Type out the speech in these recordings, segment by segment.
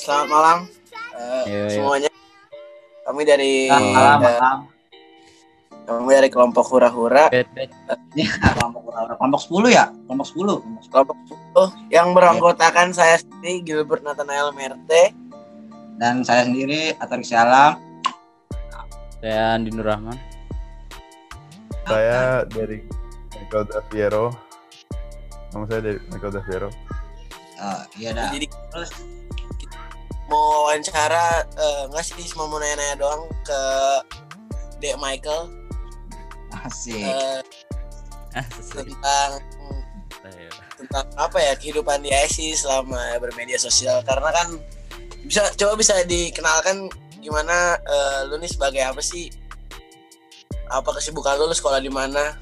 selamat malam uh, Iya, iya. semuanya. Kami dari Malam, eh, malam. kami dari kelompok hura-hura, Bet, bet. Ya, kelompok kelompok 10 ya? Kelompok 10. Kelompok 10. kelompok 10 yang beranggotakan saya sendiri Gilbert Nathanael Merte, Dan saya sendiri Atarik Salam. Saya Andi Nur Rahman. Saya dari Michael Daviero. Nama saya dari Michael Daviero. Oh, iya dah. Jadi Terus mau wawancara nggak sih cuma mau nanya-nanya doang ke Dek Michael asik. eh, Ah, sesuai. tentang tentang apa ya kehidupan di IC selama bermedia sosial karena kan bisa coba bisa dikenalkan gimana eh, lu nih sebagai apa sih apa kesibukan lu, lu sekolah di mana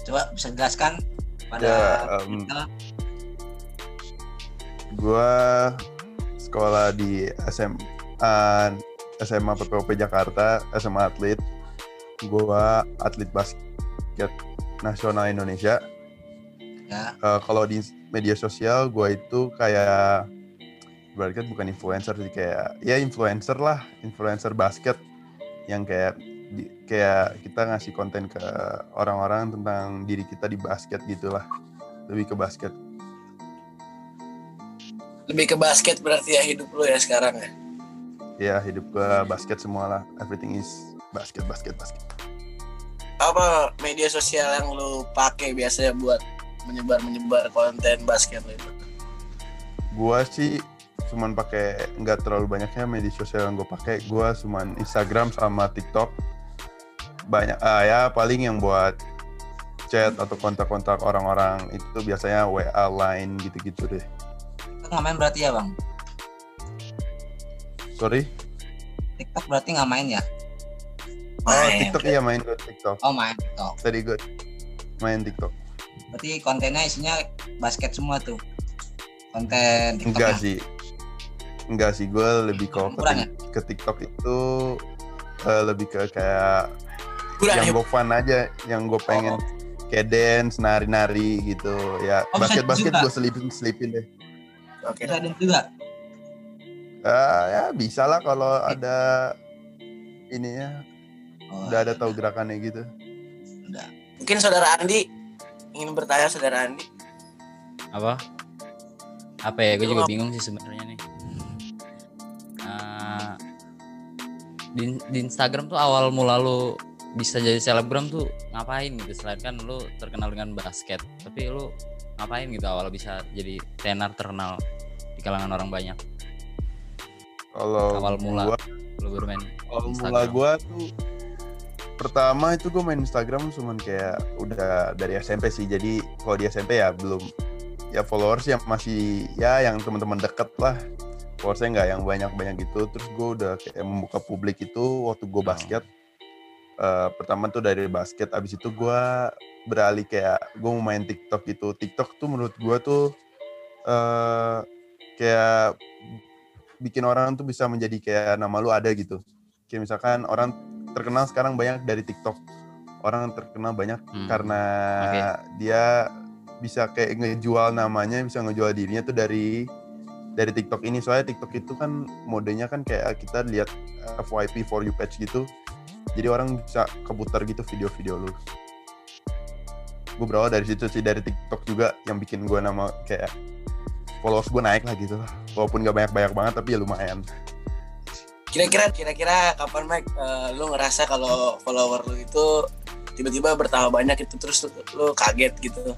Coba bisa jelaskan pada Ya, kita. Gua sekolah di SMA SMA PPOP Jakarta, SMA Atlet. Gua atlet basket nasional Indonesia. Ya. Eh, kalau di media sosial gua itu kayak berarti kan bukan influencer sih kayak ya influencer lah, influencer basket yang kayak di- kayak kita ngasih konten ke orang-orang tentang diri kita di basket gitulah. Lebih ke basket. Lebih ke basket berarti ya hidup lu ya sekarang ya Ya hidup ke basket semua lah. Everything is basket, basket, basket. apa media sosial yang lu pakai biasanya buat menyebar menyebar konten basket lu itu Gua sih cuman pakai nggak terlalu banyaknya media sosial yang gue pakai. Gua cuman Instagram sama TikTok. Banyak ah ya paling yang buat chat atau kontak-kontak orang-orang itu biasanya WA line gitu-gitu deh. TikTok nggak main berarti ya, Bang? Sorry. TikTok berarti nggak main ya? Oh, Main. TikTok iya main gue TikTok. Oh, main TikTok. Tadi gue main TikTok. Berarti kontennya isinya basket semua tuh. Konten TikToknya. Enggak sih. Enggak sih, gue lebih ke, ya? ke TikTok itu eh, lebih ke kayak Kurang yang ya? gue fun aja, yang gue pengen kayak dance, nari-nari gitu. Ya, Oh, basket-basket gue selipin selipin deh. Oke Bisa ada juga. Ah, ya bisa lah kalau ada ininya, Oh, udah ada tahu gerakannya gitu. Udah. mungkin saudara Andi ingin bertanya saudara Andi Apa? Apa ya? Gue juga bingung sih sebenarnya nih. Ah, di, di Instagram tuh awal mula lu bisa jadi selebgram tuh ngapain gitu selain kan lu terkenal dengan basket tapi lu ngapain gitu awal bisa jadi tenar terkenal di kalangan orang banyak Kalau Awal mula. gua, lu bermain awal mula gue tuh pertama itu gue main Instagram cuman kayak udah dari SMP sih. Jadi kalau di SMP ya belum ya followers yang masih ya yang teman-teman deket lah. Followersnya nggak yang banyak-banyak gitu. Terus gue udah kayak membuka publik itu waktu gue Oh. basket. Eh, pertama tuh dari basket, abis itu gue beralih kayak gue mau main TikTok gitu. TikTok tuh menurut gue tuh eh kayak bikin orang tuh bisa menjadi kayak nama lu ada gitu. Kayak misalkan orang terkenal sekarang banyak dari TikTok. Orang terkenal banyak Hmm. karena Oke. dia bisa kayak ngejual namanya, bisa ngejual dirinya tuh dari dari TikTok ini. Soalnya TikTok itu kan modenya kan kayak kita lihat uh, FYP for you page gitu. Jadi orang bisa keputar gitu video-video lu. Gue berawal dari situ sih dari TikTok juga yang bikin gue nama kayak followers gue naik lah gitu. Walaupun gak banyak-banyak banget tapi ya lumayan. kira-kira kira-kira kapan Mike eh, lu ngerasa kalau follower lu itu tiba-tiba bertambah banyak itu terus lu, lu kaget gitu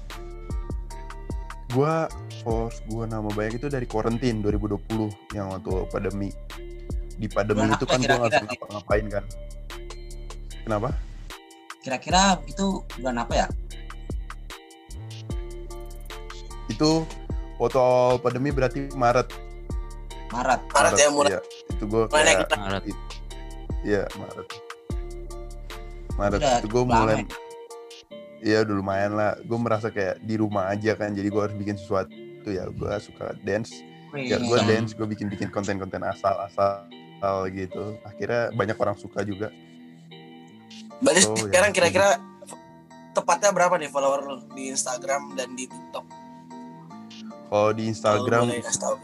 gue followers gue nama banyak itu dari quarantine 2020 yang waktu pandemi di pandemi Bulan itu kan gue nggak ngapa-ngapain kan kenapa Kira-kira itu bulan apa ya? itu waktu awal pandemi berarti Maret Maret. Maret ya, mulai- iya. itu gue mulai kayak Maret. iya Maret Maret Udah itu gue mulai ya? iya udah lumayan lah gue merasa kayak di rumah aja kan jadi gue harus bikin sesuatu ya gue suka dance ya gue dance gue bikin bikin konten-konten asal-asal gitu akhirnya banyak orang suka juga berarti Oh, ya. sekarang kira-kira tepatnya berapa nih follower lu di Instagram dan di TikTok? Kalau di Instagram gitu.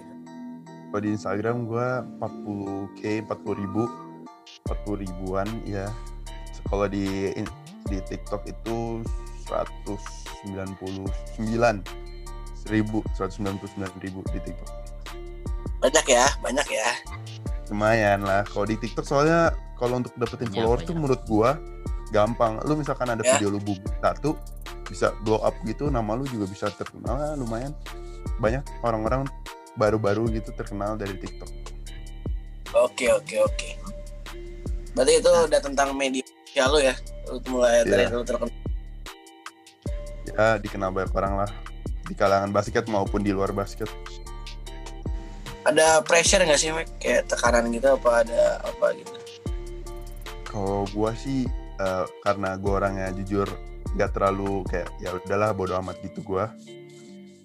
kalau di Instagram gue 40k 40 ribu. 40 ribuan ya kalau di di TikTok itu 199 ribu 199 ribu di TikTok. Banyak ya banyak ya. Lumayan lah kalau di TikTok. Soalnya kalau untuk dapetin Banyak, follower tuh menurut gua gampang. Lu misalkan ada Ya. video lu buat satu bisa blow up gitu nama lu juga bisa terkenal lah, lumayan. Banyak orang-orang baru-baru gitu terkenal dari TikTok. Oke oke oke. Berarti itu udah tentang media sosial lu ya? Lu mulai Iya. dari lu terkenal. Ya dikenal banyak orang lah. Di kalangan basket maupun di luar basket. Ada pressure nggak sih Mek? kayak tekanan gitu apa ada apa gitu? Kalau gua sih eh, karena gua orangnya jujur nggak terlalu kayak ya udahlah bodo amat gitu gua.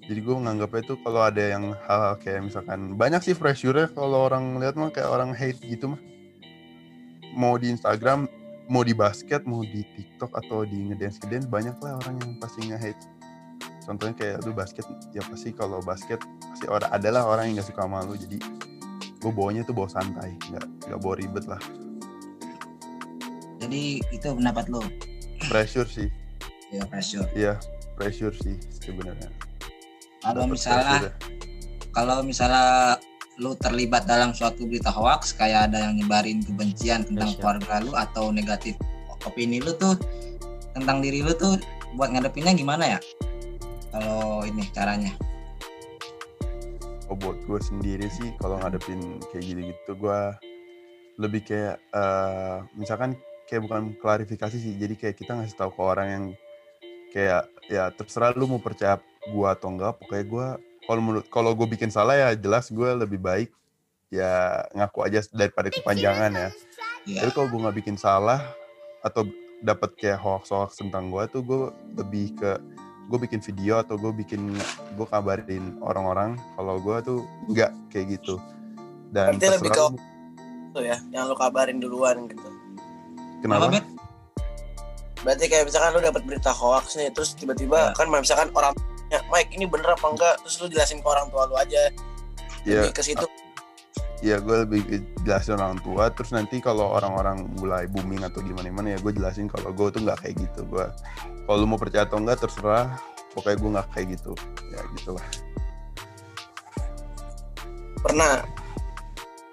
Jadi gue nganggapnya tuh kalau ada yang hal-hal kayak misalkan banyak sih pressure kalau orang lihat mah kayak orang hate gitu mah. Mau di Instagram mau di basket mau di TikTok atau di ngedance ngedance banyak lah orang yang pasti nge-hate. Contohnya kayak lu basket ya pasti kalau basket pasti orang adalah orang yang nggak suka sama lu jadi gue bawanya tuh bawa santai nggak nggak bawa ribet lah Jadi itu pendapat lo. pressure sih Ya pressure. Iya, pressure sih sebenarnya. Kalau misalnya ya. kalau misalnya lu terlibat dalam suatu berita hoax kayak ada yang nyebarin kebencian tentang Pressure. keluarga lu atau negatif opini lu tuh tentang diri lu tuh buat ngadepinnya gimana ya? Kalau ini caranya. Oh, buat gue sendiri sih kalau ngadepin kayak gitu-gitu gue lebih kayak eh, misalkan kayak bukan klarifikasi sih jadi kayak kita ngasih tahu ke orang yang kayak ya terserah lu mau percaya gua atau enggak pokoknya gua kalau menurut kalau gue bikin salah ya jelas gue lebih baik ya ngaku aja daripada kepanjangan ya. Ya. Tapi kalau gue nggak bikin salah atau dapat kayak hoax-hoax tentang gue tuh gue lebih ke gue bikin video atau gue bikin gue kabarin orang-orang kalau gue tuh nggak kayak gitu. Dan Berarti lebih terserah ke- lu. tuh ya yang lu kabarin duluan gitu kenapa? Bet? berarti kayak misalkan lu dapat berita hoax nih terus tiba-tiba Ya. kan misalkan orang ya, Mike ini bener apa enggak? Terus lu jelasin ke orang tua lu aja. Ya lebih ke situ. Ya gue lebih ke- jelasin orang tua terus nanti kalau orang-orang mulai booming atau gimana gimana ya gue jelasin kalau gue tuh nggak kayak gitu. Gue kalau lu mau percaya atau enggak terserah. Pokoknya gue nggak kayak gitu. Ya gitulah. Pernah.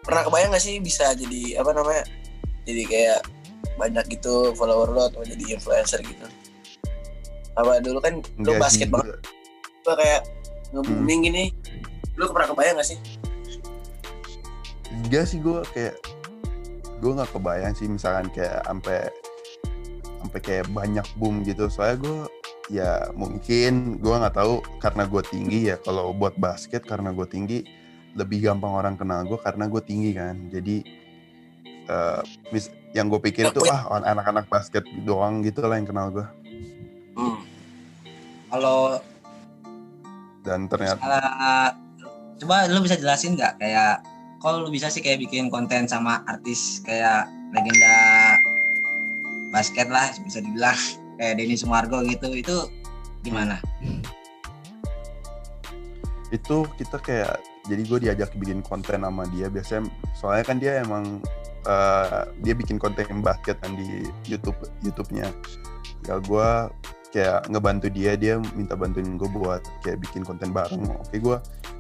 Pernah kebayang gak sih bisa jadi apa namanya jadi kayak banyak gitu follower lo atau jadi influencer gitu. Apa dulu kan Enggak basket sih, banget. gua- kayak nge-booming gini lu pernah kebayang gak sih? Enggak sih gue kayak gue nggak kebayang sih misalkan kayak sampai sampai kayak banyak boom gitu. Soalnya gue ya mungkin gue nggak tahu karena gue tinggi ya. Kalau buat basket karena gue tinggi lebih gampang orang kenal gue karena gue tinggi kan. Jadi eh, mis- yang gue pikir tuh ah anak-anak basket doang gitu lah yang kenal gue hmm. Kalau dan ternyata misalnya coba lu bisa jelasin nggak kayak kalau lu bisa sih kayak bikin konten sama artis kayak legenda basket lah bisa dibilang kayak Denny Sumargo gitu itu gimana? itu kita kayak jadi gue diajak bikin konten sama dia biasanya soalnya kan dia emang eh, dia bikin konten basket kan di YouTube YouTube-nya. Ya gue kayak ngebantu dia dia minta bantuin gue buat kayak bikin konten bareng. Oke gue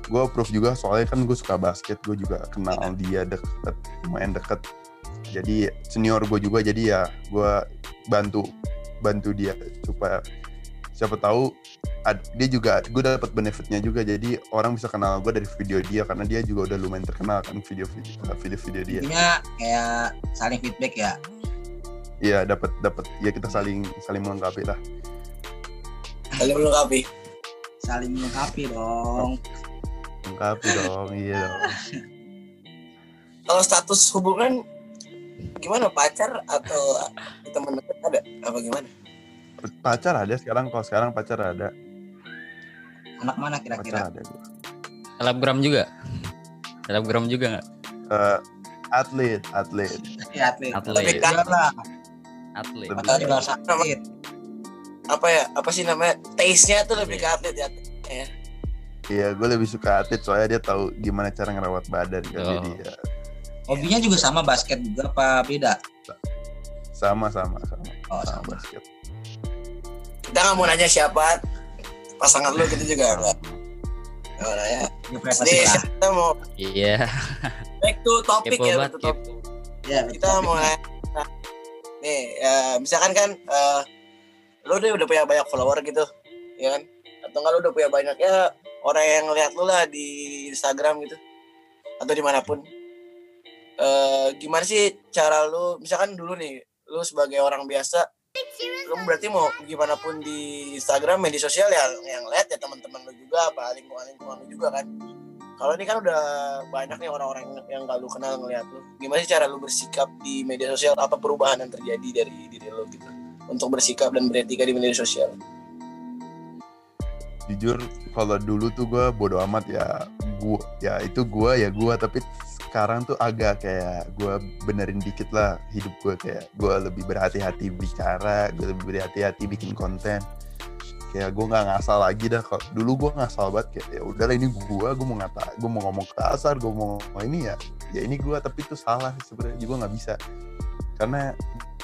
gue approve juga soalnya kan gue suka basket gue juga kenal dia deket lumayan deket. Jadi senior gue juga jadi ya gue bantu bantu dia supaya siapa tahu ad- dia juga gue dapat benefitnya juga. Jadi orang bisa kenal gue dari video dia karena dia juga udah lumayan terkenal kan video video video video dia. Intinya kayak saling feedback ya. iya dapat dapat ya kita saling saling melengkapi lah. Kalian melengkapi. Saling melengkapi dong. melengkapi dong iya dong. Kalau status hubungan gimana? Pacar atau teman dekat ada? Apa gimana pacar ada sekarang kalau sekarang pacar ada Anak mana pacar kira-kira? ada gue Selebgram juga. Selebgram juga nggak? Eh, atlet atlet Ya, atlet. Atlet. Tapi kan- Iyalah, Atlet. Lebih- atlet juga harus atlet. apa ya apa sih namanya taste nya tuh lebih ke atlet ya ya Iya, gue lebih suka atlet soalnya dia tahu gimana cara ngerawat badan kan. Oh. Jadi ya Hobinya juga sama basket juga apa beda? sama sama sama Oh, sama sama. basket. Kita nggak mau nanya siapa pasangan lu gitu juga enggak. Oh, privasi Nih, lah. kita mau Iya. back to topic ya, banget, back to topic. Ya, kita mau nanya nih ya, misalkan kan eh, lu udah udah punya banyak follower gitu ya kan atau enggak lu udah punya banyak ya orang yang ngeliat lu lah di Instagram gitu atau di mana pun eh gimana sih cara lu misalkan dulu nih lu sebagai orang biasa lu berarti mau gimana pun di Instagram media sosial ya yang lihat ya teman-teman lu juga apa lingkungan lingkungan lu juga kan. Kalau ini kan udah banyak nih orang-orang yang- gak lu kenal ngeliat lu. Gimana sih cara lu bersikap di media sosial? Apa perubahan yang terjadi dari diri lu gitu untuk bersikap dan beretika di media sosial? Jujur kalau dulu tuh gue bodo amat ya gua ya itu gua ya gua tapi sekarang tuh agak kayak gue benerin dikit lah hidup gue kayak gue lebih berhati-hati bicara gue lebih berhati-hati bikin konten. Kayak gue nggak ngasal lagi dah kalau dulu gue ngasal banget kayak ya udahlah ini gue gue mau ngata gue mau ngomong kasar gue mau ngomong ini ya ya ini gue tapi itu salah sebenarnya juga nggak bisa. Karena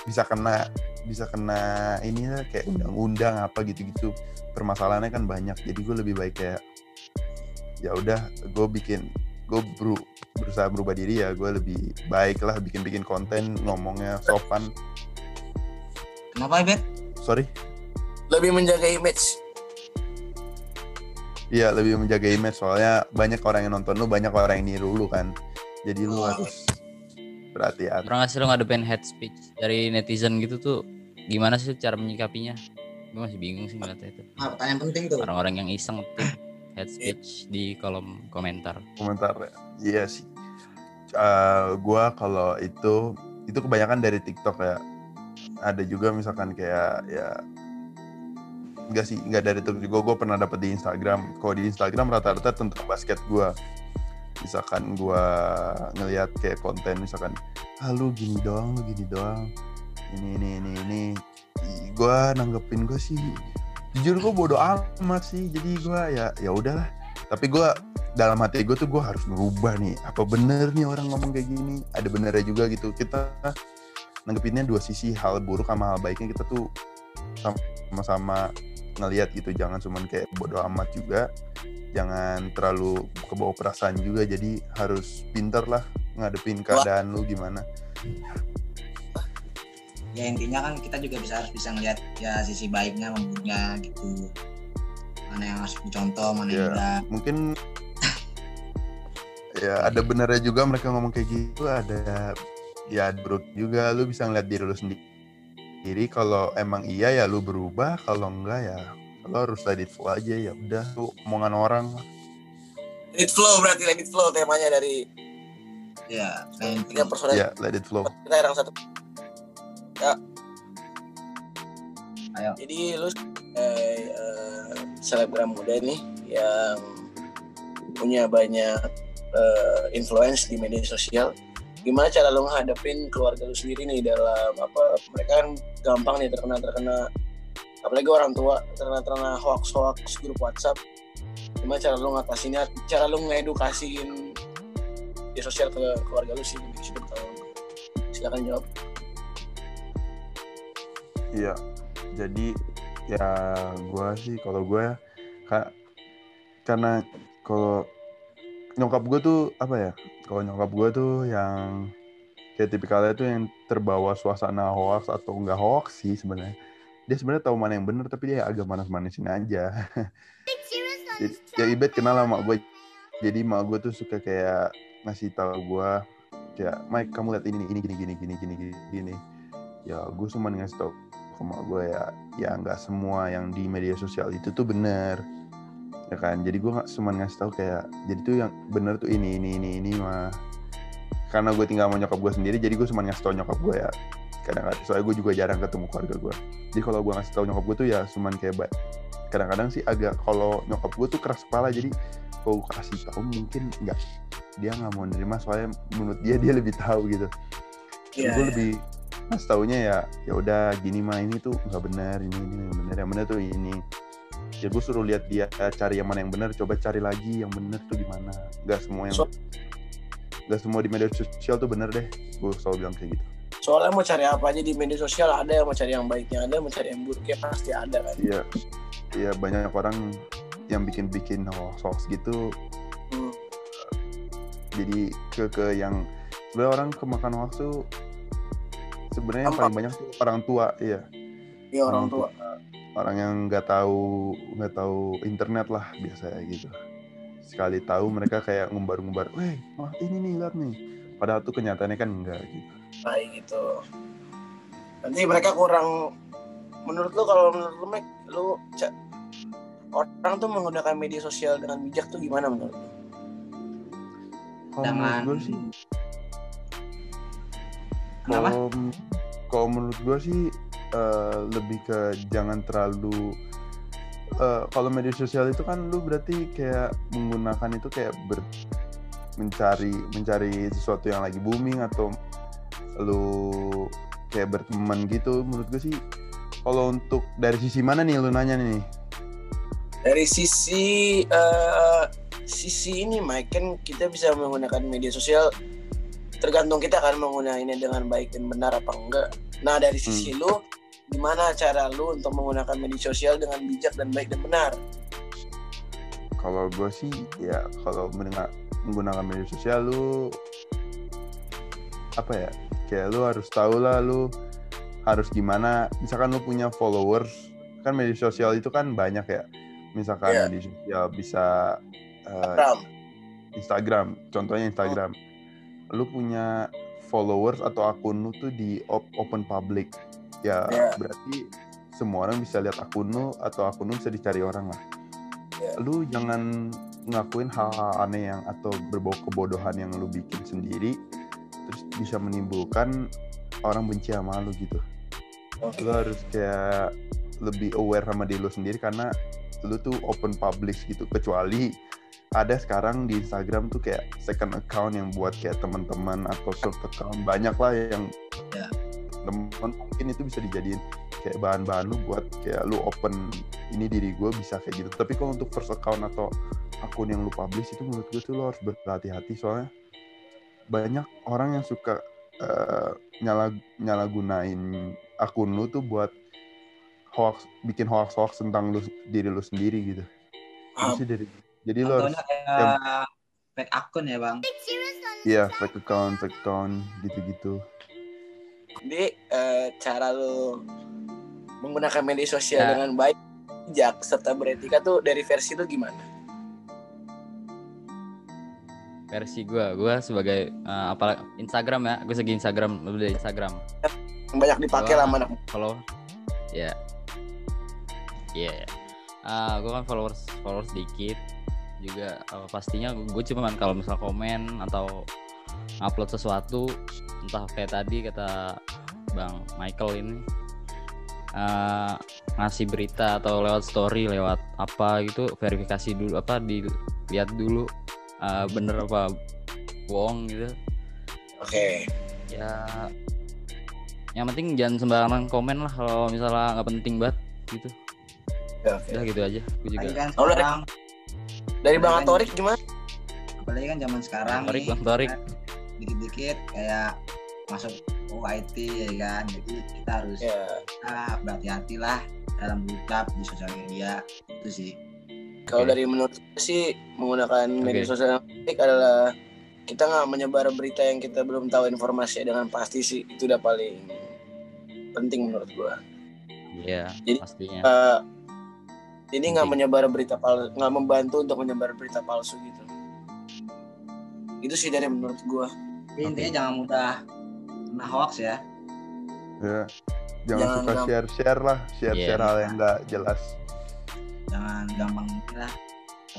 bisa kena bisa kena ini lah kayak undang-undang apa gitu-gitu permasalahannya kan banyak jadi gue lebih baik kayak ya udah gue bikin gue beru, berusaha berubah diri ya gue lebih baik lah bikin bikin konten ngomongnya sopan Kenapa, Bet? sorry lebih menjaga image iya lebih menjaga image soalnya banyak orang yang nonton lu banyak orang yang niru lu kan jadi lu Oh. harus perhatian Pernah nggak sih lo ngadepin hate speech dari netizen gitu tuh gimana sih cara menyikapinya? Gue masih bingung sih ngeliatnya itu. Nah, pertanyaan penting tuh. Orang-orang yang iseng ngetik hate speech di kolom komentar. komentar ya. iya sih. Eh, gua kalau itu itu kebanyakan dari TikTok ya. Ada juga misalkan kayak ya enggak sih enggak dari TikTok juga gue pernah dapet di Instagram. Kalau di Instagram rata-rata tentang basket gua. Misalkan gua ngelihat kayak konten misalkan ah lu gini doang lu gini doang. Ini ini ini ini. Gua nanggepin gue sih jujur gue bodo amat sih jadi gua ya ya udahlah. Tapi gua dalam hati gue tuh gue harus merubah nih apa bener nih orang ngomong kayak gini? Ada benernya juga gitu kita nanggepinnya dua sisi hal buruk sama hal baiknya kita tuh sama-sama ngelihat gitu. Jangan cuman kayak bodo amat juga jangan terlalu kebawa perasaan juga. Jadi harus pinter lah ngadepin keadaan lu gimana Ya intinya kan kita juga bisa harus bisa ngeliat ya sisi baiknya maupunnya gitu. Mana yang harus dicontoh, mana yang Iya. enggak. mungkin ya ada benernya juga mereka ngomong kayak gitu ada ya buruk juga. Lu bisa ngeliat diri lu sendiri kalau emang iya ya lu berubah. Kalau enggak ya lu harus let it flow aja. Ya udah lu omongan orang. Let it flow berarti let it flow temanya dari Ya, selain tiga personel. Ya let it flow. Kita yang satu ya. Ayo. jadi lu sebagai eh, selebgram muda nih yang punya banyak eh, influence di media sosial gimana cara lu ngadepin keluarga lu sendiri nih dalam apa mereka kan gampang nih terkena terkena apalagi orang tua terkena terkena hoax hoax grup WhatsApp. Gimana cara lu ngatasinnya? Cara lu ngedukasiin media sosial ke keluarga lu sih? Di silakan jawab Iya, jadi ya gua sih kalau gue ka, karena kalau nyokap gue tuh apa ya? Kalau nyokap gue tuh yang kayak tipikalnya tuh yang terbawa suasana hoax atau enggak hoax sih sebenarnya. Dia sebenarnya tahu mana yang benar tapi dia agak manas-manasin aja. Ya Ibet kenal sama gue. Jadi mak gue tuh suka kayak ngasih tahu gue kayak Mike kamu lihat ini ini gini gini gini gini gini. Ya gue cuma ngasih tahu sama gue ya ya nggak semua yang di media sosial itu tuh bener. Ya kan? Jadi gue nggak cuma ngasih tahu kayak jadi tuh yang bener tuh ini ini ini ini mah. Karena gue tinggal sama nyokap gue sendiri jadi gue cuma ngasih tahu nyokap gue ya. Kadang-kadang soalnya gue juga jarang ketemu keluarga gue. Jadi kalau gue ngasih tahu nyokap gue tuh ya cuman kayak kadang-kadang sih agak kalau nyokap gue tuh keras kepala jadi kalau gue kasih tahu mungkin nggak dia nggak mau nerima soalnya menurut dia dia lebih tahu gitu. Iya, gue lebih mas taunya ya ya udah gini mah ini tuh nggak benar ini ini yang benar yang benar tuh ini. Ya gue suruh lihat dia cari yang mana yang benar coba cari lagi yang benar tuh gimana. Nggak semua yang So- nggak semua di media sosial tuh bener deh gue selalu bilang kayak gitu. Soalnya mau cari apa aja di media sosial ada yang mau cari yang baiknya ada mau cari yang buruknya pasti ada kan? Iya iya banyak orang yang bikin bikin hoax hoax gitu. Hmm. jadi ke ke yang sebenarnya orang kemakan hoax tuh sebenarnya yang paling banyak tuh orang tua iya iya orang tua orang yang nggak tahu nggak tahu internet lah biasanya gitu sekali tahu mereka kayak ngumbar-ngumbar, weh, wah ini nih lihat nih. Padahal tuh kenyataannya kan enggak gitu. baik gitu nanti mereka kurang menurut lu kalau menurut lu Mac lu orang tuh menggunakan media sosial dengan bijak tuh gimana menurut lu? Kalau menurut gue sih? Kalau kalau menurut gue sih eh, lebih ke jangan terlalu eh, kalau media sosial itu kan lu berarti kayak menggunakan itu kayak ber mencari mencari sesuatu yang lagi booming atau lu kayak berteman gitu menurut gue sih kalau untuk dari sisi mana nih lu nanya nih? Dari sisi eh, sisi ini Mike kan kita bisa menggunakan media sosial tergantung kita kan menggunakannya dengan baik dan benar apa enggak. Nah dari sisi lu gimana cara lu untuk menggunakan media sosial dengan bijak dan baik dan benar? Kalau gue sih ya kalau mendengar menggunakan media sosial lu apa ya kayak lu harus tahu lah lu harus gimana. Misalkan lu punya followers kan media sosial itu kan banyak ya. Misalkan Iya. media sosial bisa eh, Ram Instagram. Contohnya Instagram lu punya followers atau akun lu tuh di op- open public ya Iya. berarti semua orang bisa lihat akun lu atau akun lu bisa dicari orang lah Iya. lu jangan ngakuin hal-hal aneh yang atau berbau kebodohan yang lu bikin sendiri terus bisa menimbulkan orang benci sama lu gitu Oke. lu harus kayak lebih aware sama diri lu sendiri karena lu tuh open publish gitu kecuali ada sekarang di Instagram tuh kayak second account yang buat kayak teman-teman atau short account banyak lah yang Ya. teman mungkin itu bisa dijadiin kayak bahan-bahan lu buat kayak lu open ini diri gue bisa kayak gitu tapi kalau untuk first account atau akun yang lu publish itu menurut gue tuh lu harus berhati-hati soalnya banyak orang yang suka eh, nyala nyalagunain akun lu tuh buat hoax bikin hoax hoax tentang lu diri lu sendiri gitu. Jadi dari jadi lu harus kayak fake akun ya bang. iya fake account fake account gitu-gitu. Jadi eh, cara lu menggunakan media sosial Ya. dengan baik, bijak serta beretika tuh dari versi lu gimana? versi gue gue sebagai eh, apa Instagram ya. Gue segi Instagram lebih dari Instagram. Yang banyak dipakai lah sama anak follow ya. Iya Ah, gue kan followers followers dikit juga eh, pastinya gue cuman kalau misal komen atau upload sesuatu entah kayak tadi kata bang Michael ini eh, ngasih berita atau lewat story lewat apa gitu verifikasi dulu apa dilihat dulu eh, bener apa bohong gitu Oke. ya yang penting jangan sembarangan komen lah kalau misalnya nggak penting banget gitu oke. udah gitu aja gue juga kan Oh, sekarang, Dari Bang Atorik gimana? apalagi kan zaman sekarang Bang Torik, nih, Bang Torik. dikit-dikit kayak masuk UIT ya kan. Jadi kita harus Ya. kita berhati-hati lah dalam berucap di sosial media itu sih. Kalau dari menurut saya sih menggunakan media sosial yang baik adalah kita nggak menyebar berita yang kita belum tahu informasi dengan pasti sih itu udah paling penting menurut gua. iya Jadi- pastinya Eh, ini nggak menyebar berita palsu, nggak membantu untuk menyebar berita palsu gitu. Itu sih dari menurut gua. Tapi intinya jangan mudah kena hoax ya. ya jangan Jangan suka gampang. share share lah share share Iya. hal yang nggak jelas Jangan gampang lah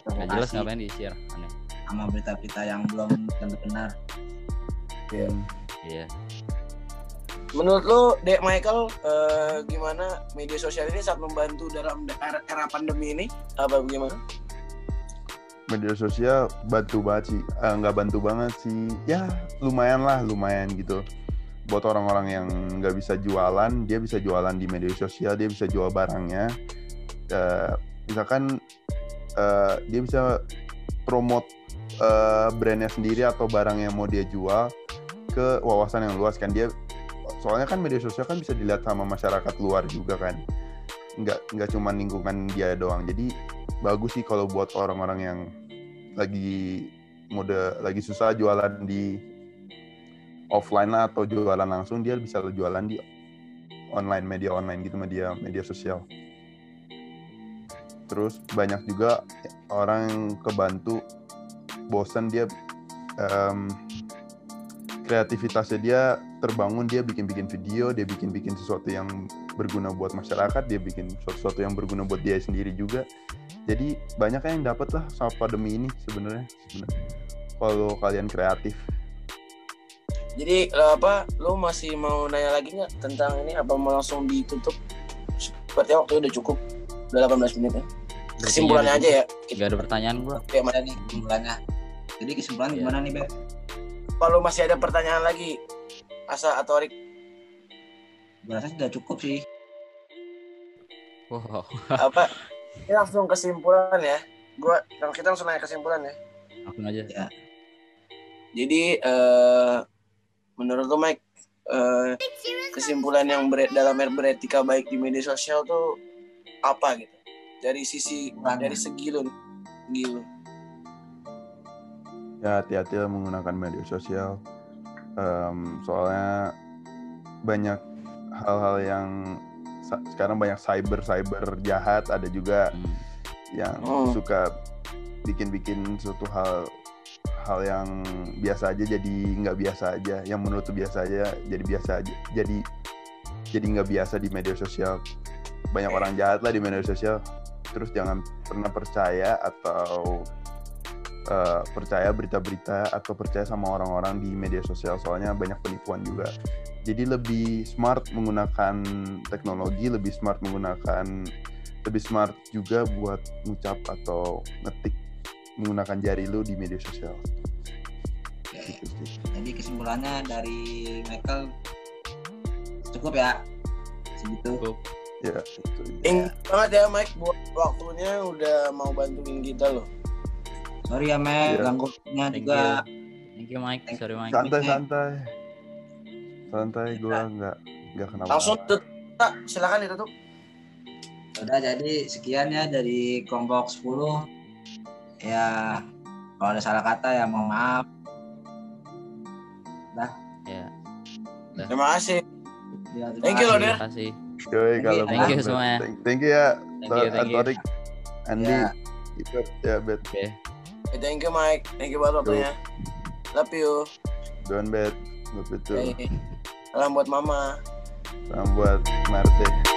nggak jelas ngapain di share aneh sama berita-berita yang belum tentu benar. Iya Menurut lo, Dek Michael, eh, gimana media sosial ini saat membantu dalam era, pandemi ini? Apa bagaimana? media sosial bantu banget sih. Eh, nggak bantu banget sih. Ya lumayan lah lumayan gitu. Buat orang-orang yang nggak bisa jualan dia bisa jualan di media sosial dia bisa jual barangnya. Eh, misalkan eh, dia bisa promote eh, brandnya sendiri atau barang yang mau dia jual ke wawasan yang luas kan. Dia soalnya kan media sosial kan bisa dilihat sama masyarakat luar juga kan. Nggak nggak cuma lingkungan dia doang. Jadi bagus sih kalau buat orang-orang yang lagi mode lagi susah jualan di offline lah atau jualan langsung dia bisa jualan di online media online gitu media media sosial. Terus banyak juga orang kebantu bosan dia em, kreativitasnya dia terbangun dia bikin-bikin video dia bikin-bikin sesuatu yang berguna buat masyarakat dia bikin sesuatu yang berguna buat dia sendiri juga jadi banyak yang dapat lah sama pandemi ini sebenarnya kalau kalian kreatif Jadi eh, apa lu masih mau nanya lagi nggak tentang ini apa mau langsung ditutup? Sepertinya waktu udah cukup. Udah 18 menit ya. Kesimpulannya aja ya. Gak ada pertanyaan gua. kayak Ada nih kesimpulannya. Jadi kesimpulan Iya. gimana nih, Beb? Kalau masih ada pertanyaan lagi Asa atau Rik Gua rasa sudah cukup sih. Wow. apa ini langsung kesimpulan ya gua kita langsung nanya kesimpulan ya Langsung aja. jadi eh menurut lu Mike eh, kesimpulan yang ber, dalam beretika baik di media sosial tuh apa gitu dari sisi Kesimpulannya. dari segi segi lu ya hati-hati lah menggunakan media sosial Em, soalnya banyak hal-hal yang sekarang banyak cyber cyber jahat ada juga Hmm. yang Oh. suka bikin-bikin suatu hal hal yang biasa aja jadi nggak biasa aja yang menurut biasa aja jadi biasa aja jadi jadi nggak biasa di media sosial banyak orang jahat lah di media sosial terus jangan pernah percaya atau eh, percaya berita-berita atau percaya sama orang-orang di media sosial soalnya banyak penipuan juga jadi lebih smart menggunakan teknologi lebih smart menggunakan lebih smart juga buat ngucap atau ngetik menggunakan jari lu di media sosial Oke. gitu. Jadi kesimpulannya dari Michael cukup ya. Segitu. Cukup. ya itu Thank you banget ya Mike buat waktunya udah mau bantuin kita loh Sorry ya, Mek, ganggunya Thank juga. Thank you Mike. Sorry Mike. santai santai santai gua nggak nggak kenapa langsung tutup Tak, silakan ditutup Udah jadi sekian ya dari kelompok 10. Ya kalau ada salah kata ya mohon maaf. Ya. terima kasih Ya, terima Thank you loh. Terima kasih. Yoi, kalau Thank you semuanya. Thank, thank you ya Thank you, thank you. Torik Andi Ya. Ya bet Oke. Eh, thank you Mike. Thank you banget waktunya. Love you. Don bet. Betul Hey. salam buat mama. Salam buat Marte